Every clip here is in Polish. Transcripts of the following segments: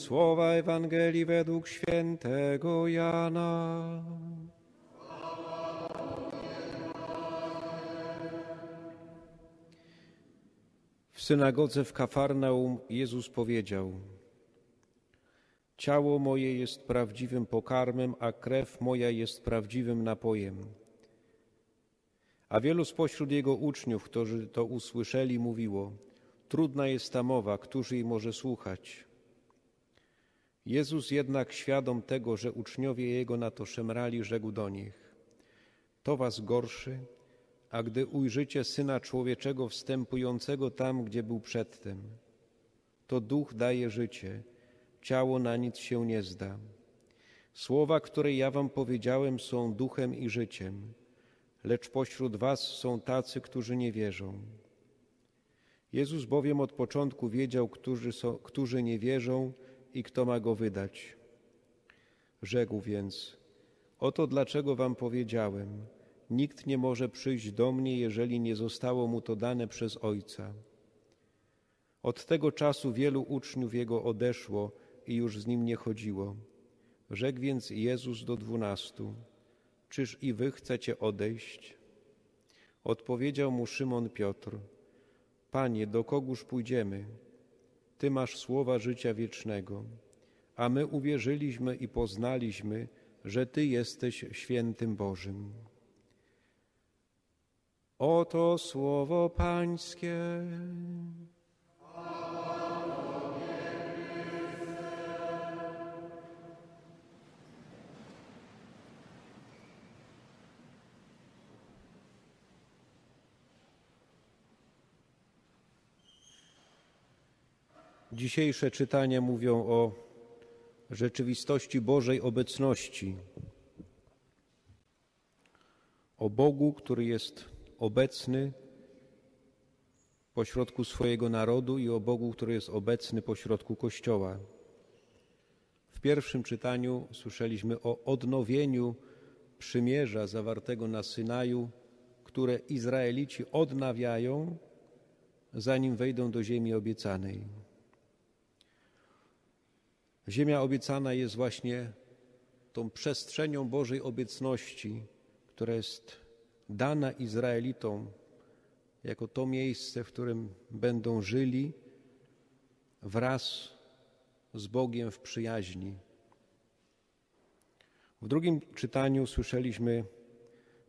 Słowa Ewangelii według świętego Jana. W synagodze w Kafarnaum Jezus powiedział: Ciało moje jest prawdziwym pokarmem, a krew moja jest prawdziwym napojem. A wielu spośród jego uczniów, którzy to usłyszeli, mówiło: Trudna jest ta mowa, któż jej może słuchać? Jezus jednak, świadom tego, że uczniowie Jego na to szemrali, rzekł do nich, to was gorszy, a gdy ujrzycie Syna Człowieczego wstępującego tam, gdzie był przedtem, to duch daje życie, ciało na nic się nie zda. Słowa, które ja wam powiedziałem, są duchem i życiem, lecz pośród was są tacy, którzy nie wierzą. Jezus bowiem od początku wiedział, którzy, są, którzy nie wierzą, i kto ma go wydać. Rzekł więc, oto dlaczego wam powiedziałem, nikt nie może przyjść do mnie, jeżeli nie zostało mu to dane przez Ojca. Od tego czasu wielu uczniów Jego odeszło i już z Nim nie chodziło. Rzekł więc Jezus do dwunastu, czyż i wy chcecie odejść? Odpowiedział mu Szymon Piotr, Panie, do kogóż pójdziemy? Ty masz słowa życia wiecznego, a my uwierzyliśmy i poznaliśmy, że Ty jesteś świętym Bożym. Oto słowo Pańskie. Dzisiejsze czytania mówią o rzeczywistości Bożej obecności, o Bogu, który jest obecny pośrodku swojego narodu i o Bogu, który jest obecny pośrodku Kościoła. W pierwszym czytaniu słyszeliśmy o odnowieniu przymierza zawartego na Synaju, które Izraelici odnawiają, zanim wejdą do ziemi obiecanej. Ziemia obiecana jest właśnie tą przestrzenią Bożej obecności, która jest dana Izraelitom jako to miejsce, w którym będą żyli wraz z Bogiem w przyjaźni. W drugim czytaniu słyszeliśmy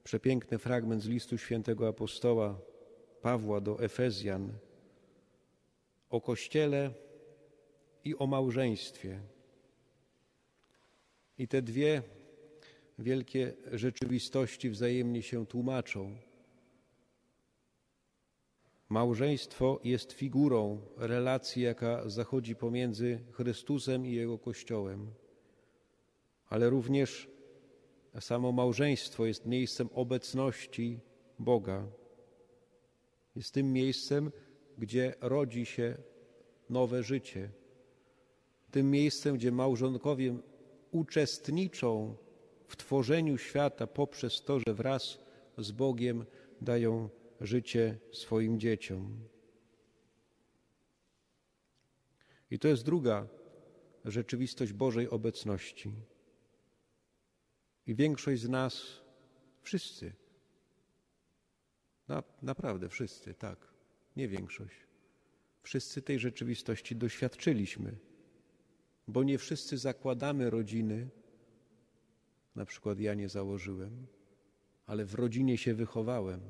przepiękny fragment z listu świętego apostoła Pawła do Efezjan o Kościele, i o małżeństwie. I te dwie wielkie rzeczywistości wzajemnie się tłumaczą. Małżeństwo jest figurą relacji, jaka zachodzi pomiędzy Chrystusem i Jego Kościołem, ale również samo małżeństwo jest miejscem obecności Boga. Jest tym miejscem, gdzie rodzi się nowe życie tym miejscem, gdzie małżonkowie uczestniczą w tworzeniu świata poprzez to, że wraz z Bogiem dają życie swoim dzieciom. I to jest druga rzeczywistość Bożej obecności. I większość z nas, wszyscy, na, naprawdę wszyscy, tak, nie większość, wszyscy tej rzeczywistości doświadczyliśmy bo nie wszyscy zakładamy rodziny. Na przykład ja nie założyłem, ale w rodzinie się wychowałem.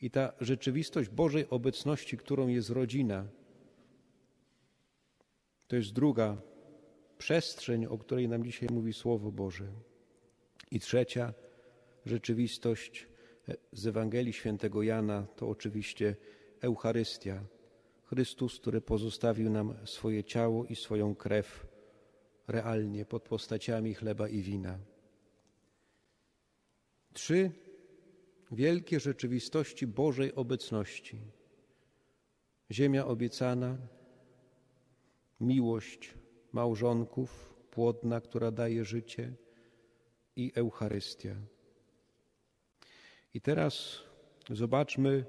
I ta rzeczywistość Bożej obecności, którą jest rodzina, to jest druga przestrzeń, o której nam dzisiaj mówi Słowo Boże. I trzecia rzeczywistość z Ewangelii Świętego Jana to oczywiście Eucharystia, Chrystus, który pozostawił nam swoje ciało i swoją krew realnie pod postaciami chleba i wina. Trzy wielkie rzeczywistości Bożej obecności. Ziemia obiecana, miłość małżonków, płodna, która daje życie i Eucharystia. I teraz zobaczmy,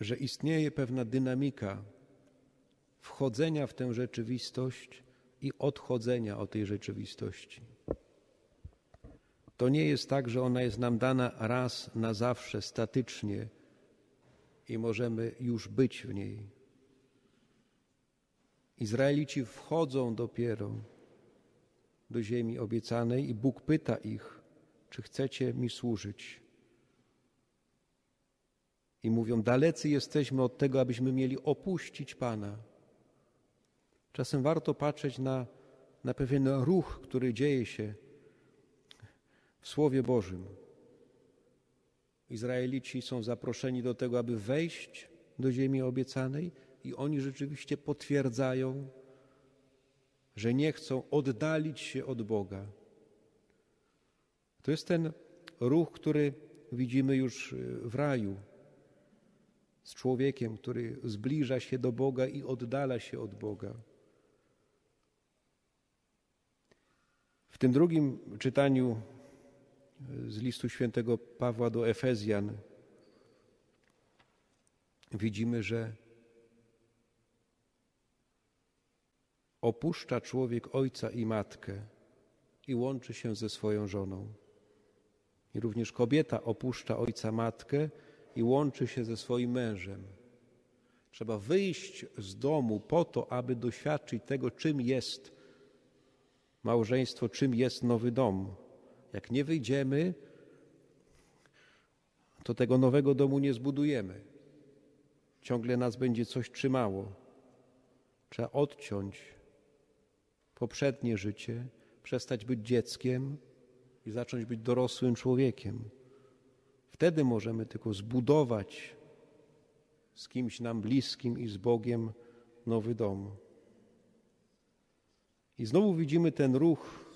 że istnieje pewna dynamika wchodzenia w tę rzeczywistość i odchodzenia od tej rzeczywistości. To nie jest tak, że ona jest nam dana raz na zawsze, statycznie i możemy już być w niej. Izraelici wchodzą dopiero do ziemi obiecanej i Bóg pyta ich, czy chcecie mi służyć. I mówią, dalecy jesteśmy od tego, abyśmy mieli opuścić Pana. Czasem warto patrzeć na, na pewien ruch, który dzieje się w Słowie Bożym. Izraelici są zaproszeni do tego, aby wejść do ziemi obiecanej, i oni rzeczywiście potwierdzają, że nie chcą oddalić się od Boga. To jest ten ruch, który widzimy już w raju z człowiekiem, który zbliża się do Boga i oddala się od Boga. W tym drugim czytaniu z listu świętego Pawła do Efezjan widzimy, że opuszcza człowiek ojca i matkę i łączy się ze swoją żoną. I również kobieta opuszcza ojca, matkę i łączy się ze swoim mężem. Trzeba wyjść z domu po to, aby doświadczyć tego, czym jest małżeństwo, czym jest nowy dom. Jak nie wyjdziemy, to tego nowego domu nie zbudujemy. Ciągle nas będzie coś trzymało. Trzeba odciąć poprzednie życie, przestać być dzieckiem i zacząć być dorosłym człowiekiem. Wtedy możemy tylko zbudować z kimś nam bliskim i z Bogiem nowy dom. I znowu widzimy ten ruch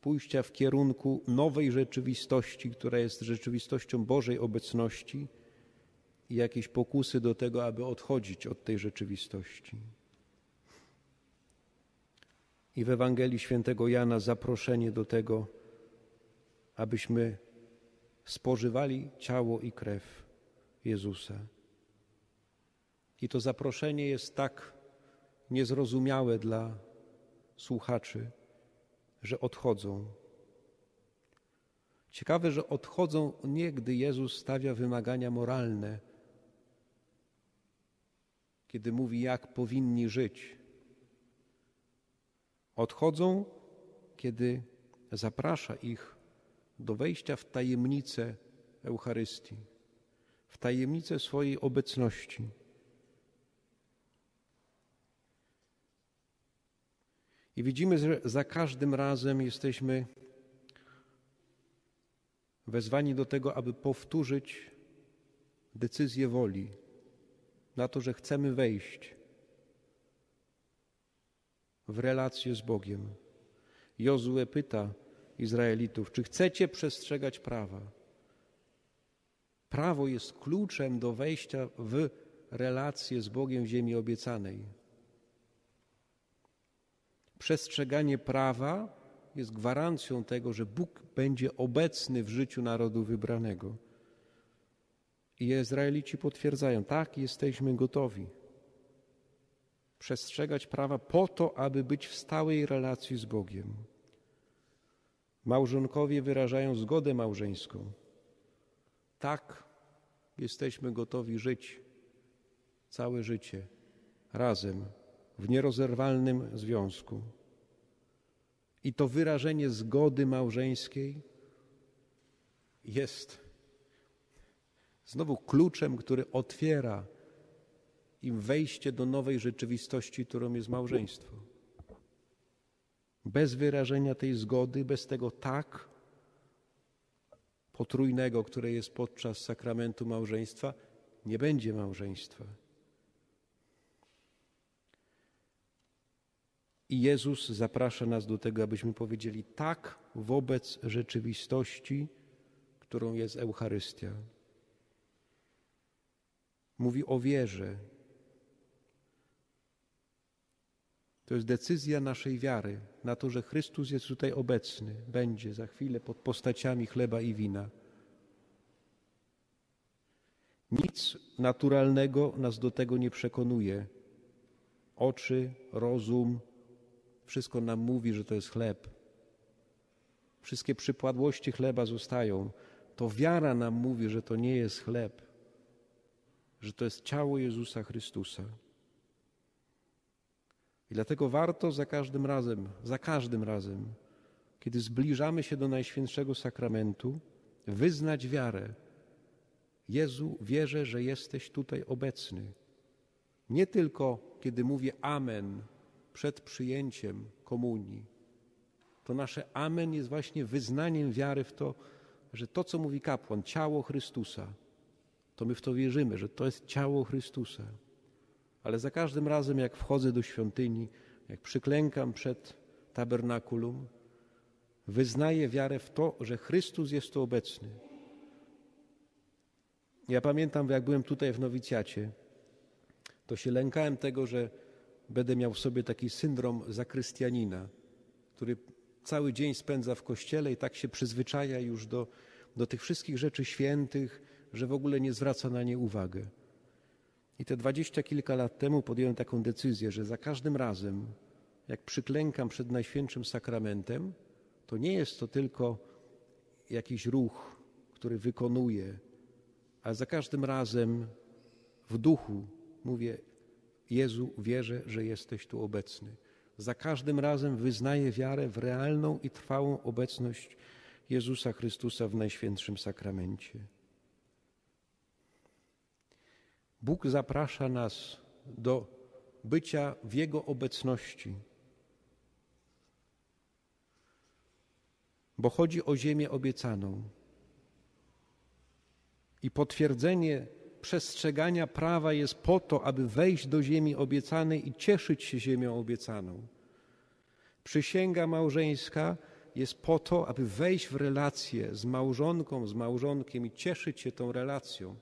pójścia w kierunku nowej rzeczywistości, która jest rzeczywistością Bożej obecności i jakieś pokusy do tego, aby odchodzić od tej rzeczywistości. I w Ewangelii Świętego Jana zaproszenie do tego, abyśmy spożywali ciało i krew Jezusa. I to zaproszenie jest tak niezrozumiałe dla słuchaczy, że odchodzą. Ciekawe, że odchodzą nie, gdy Jezus stawia wymagania moralne, kiedy mówi, jak powinni żyć. Odchodzą, kiedy zaprasza ich do wejścia w tajemnicę Eucharystii, w tajemnicę swojej obecności. I widzimy, że za każdym razem jesteśmy wezwani do tego, aby powtórzyć decyzję woli na to, że chcemy wejść w relację z Bogiem. Jozue pyta Izraelitów, czy chcecie przestrzegać prawa? Prawo jest kluczem do wejścia w relację z Bogiem w ziemi obiecanej. Przestrzeganie prawa jest gwarancją tego, że Bóg będzie obecny w życiu narodu wybranego. I Izraelici potwierdzają, tak, jesteśmy gotowi przestrzegać prawa po to, aby być w stałej relacji z Bogiem. Małżonkowie wyrażają zgodę małżeńską. Tak, jesteśmy gotowi żyć całe życie razem w nierozerwalnym związku. I to wyrażenie zgody małżeńskiej jest znowu kluczem, który otwiera im wejście do nowej rzeczywistości, którą jest małżeństwo. Bez wyrażenia tej zgody, bez tego tak potrójnego, które jest podczas sakramentu małżeństwa, nie będzie małżeństwa. I Jezus zaprasza nas do tego, abyśmy powiedzieli tak wobec rzeczywistości, którą jest Eucharystia. Mówi o wierze. To jest decyzja naszej wiary na to, że Chrystus jest tutaj obecny, będzie za chwilę pod postaciami chleba i wina. Nic naturalnego nas do tego nie przekonuje oczy, rozum, wszystko nam mówi, że to jest chleb. Wszystkie przypadłości chleba zostają. To wiara nam mówi, że to nie jest chleb, że to jest ciało Jezusa Chrystusa. I dlatego warto za każdym razem, za każdym razem, kiedy zbliżamy się do Najświętszego Sakramentu, wyznać wiarę. Jezu, wierzę, że jesteś tutaj obecny. Nie tylko kiedy mówię Amen przed przyjęciem komunii. To nasze Amen jest właśnie wyznaniem wiary w to, że to, co mówi kapłan, ciało Chrystusa, to my w to wierzymy, że to jest ciało Chrystusa. Ale za każdym razem, jak wchodzę do świątyni, jak przyklękam przed tabernakulum, wyznaję wiarę w to, że Chrystus jest tu obecny. Ja pamiętam, jak byłem tutaj w nowicjacie, to się lękałem tego, że będę miał w sobie taki syndrom zakrystianina, który cały dzień spędza w kościele i tak się przyzwyczaja już do, do tych wszystkich rzeczy świętych, że w ogóle nie zwraca na nie uwagę. I te dwadzieścia kilka lat temu podjąłem taką decyzję, że za każdym razem, jak przyklękam przed Najświętszym Sakramentem, to nie jest to tylko jakiś ruch, który wykonuję, ale za każdym razem w duchu mówię: Jezu, wierzę, że jesteś tu obecny. Za każdym razem wyznaję wiarę w realną i trwałą obecność Jezusa Chrystusa w Najświętszym Sakramencie. Bóg zaprasza nas do bycia w Jego obecności, bo chodzi o ziemię obiecaną. I potwierdzenie przestrzegania prawa jest po to, aby wejść do ziemi obiecanej i cieszyć się ziemią obiecaną. Przysięga małżeńska jest po to, aby wejść w relację z małżonką, z małżonkiem i cieszyć się tą relacją.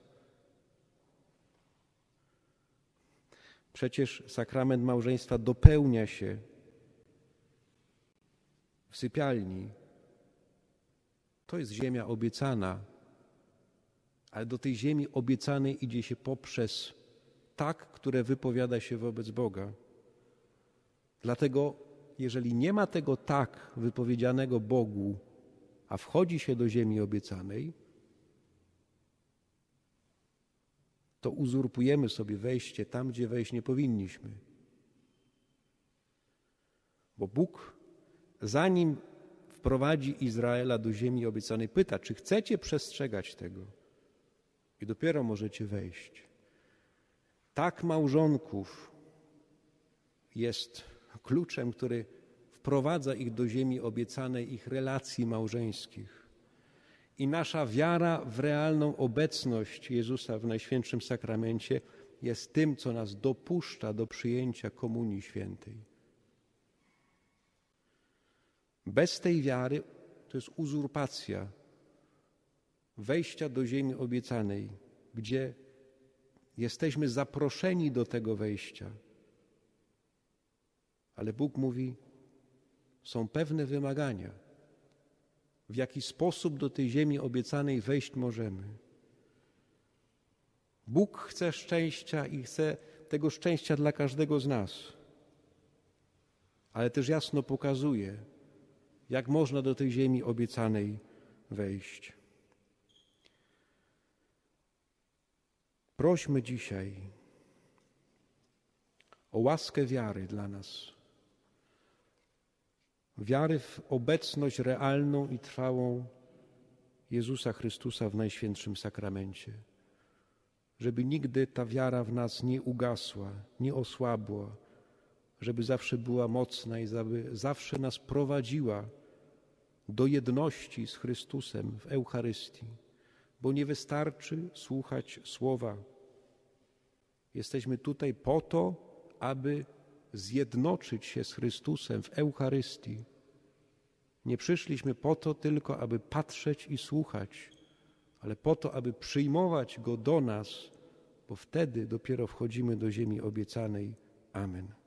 Przecież sakrament małżeństwa dopełnia się w sypialni. To jest ziemia obiecana, ale do tej ziemi obiecanej idzie się poprzez tak, które wypowiada się wobec Boga. Dlatego, jeżeli nie ma tego tak wypowiedzianego Bogu, a wchodzi się do ziemi obiecanej, to uzurpujemy sobie wejście tam, gdzie wejść nie powinniśmy. Bo Bóg, zanim wprowadzi Izraela do ziemi obiecanej, pyta, czy chcecie przestrzegać tego? I dopiero możecie wejść. Tak małżonków jest kluczem, który wprowadza ich do ziemi obiecanej, ich relacji małżeńskich. I nasza wiara w realną obecność Jezusa w Najświętszym Sakramencie jest tym, co nas dopuszcza do przyjęcia Komunii Świętej. Bez tej wiary to jest uzurpacja wejścia do ziemi obiecanej, gdzie jesteśmy zaproszeni do tego wejścia. Ale Bóg mówi, są pewne wymagania w jaki sposób do tej ziemi obiecanej wejść możemy. Bóg chce szczęścia i chce tego szczęścia dla każdego z nas, ale też jasno pokazuje, jak można do tej ziemi obiecanej wejść. Prośmy dzisiaj o łaskę wiary dla nas wiary w obecność realną i trwałą Jezusa Chrystusa w Najświętszym Sakramencie. Żeby nigdy ta wiara w nas nie ugasła, nie osłabła, żeby zawsze była mocna i zawsze nas prowadziła do jedności z Chrystusem w Eucharystii, bo nie wystarczy słuchać słowa. Jesteśmy tutaj po to, aby zjednoczyć się z Chrystusem w Eucharystii. Nie przyszliśmy po to tylko, aby patrzeć i słuchać, ale po to, aby przyjmować Go do nas, bo wtedy dopiero wchodzimy do ziemi obiecanej. Amen.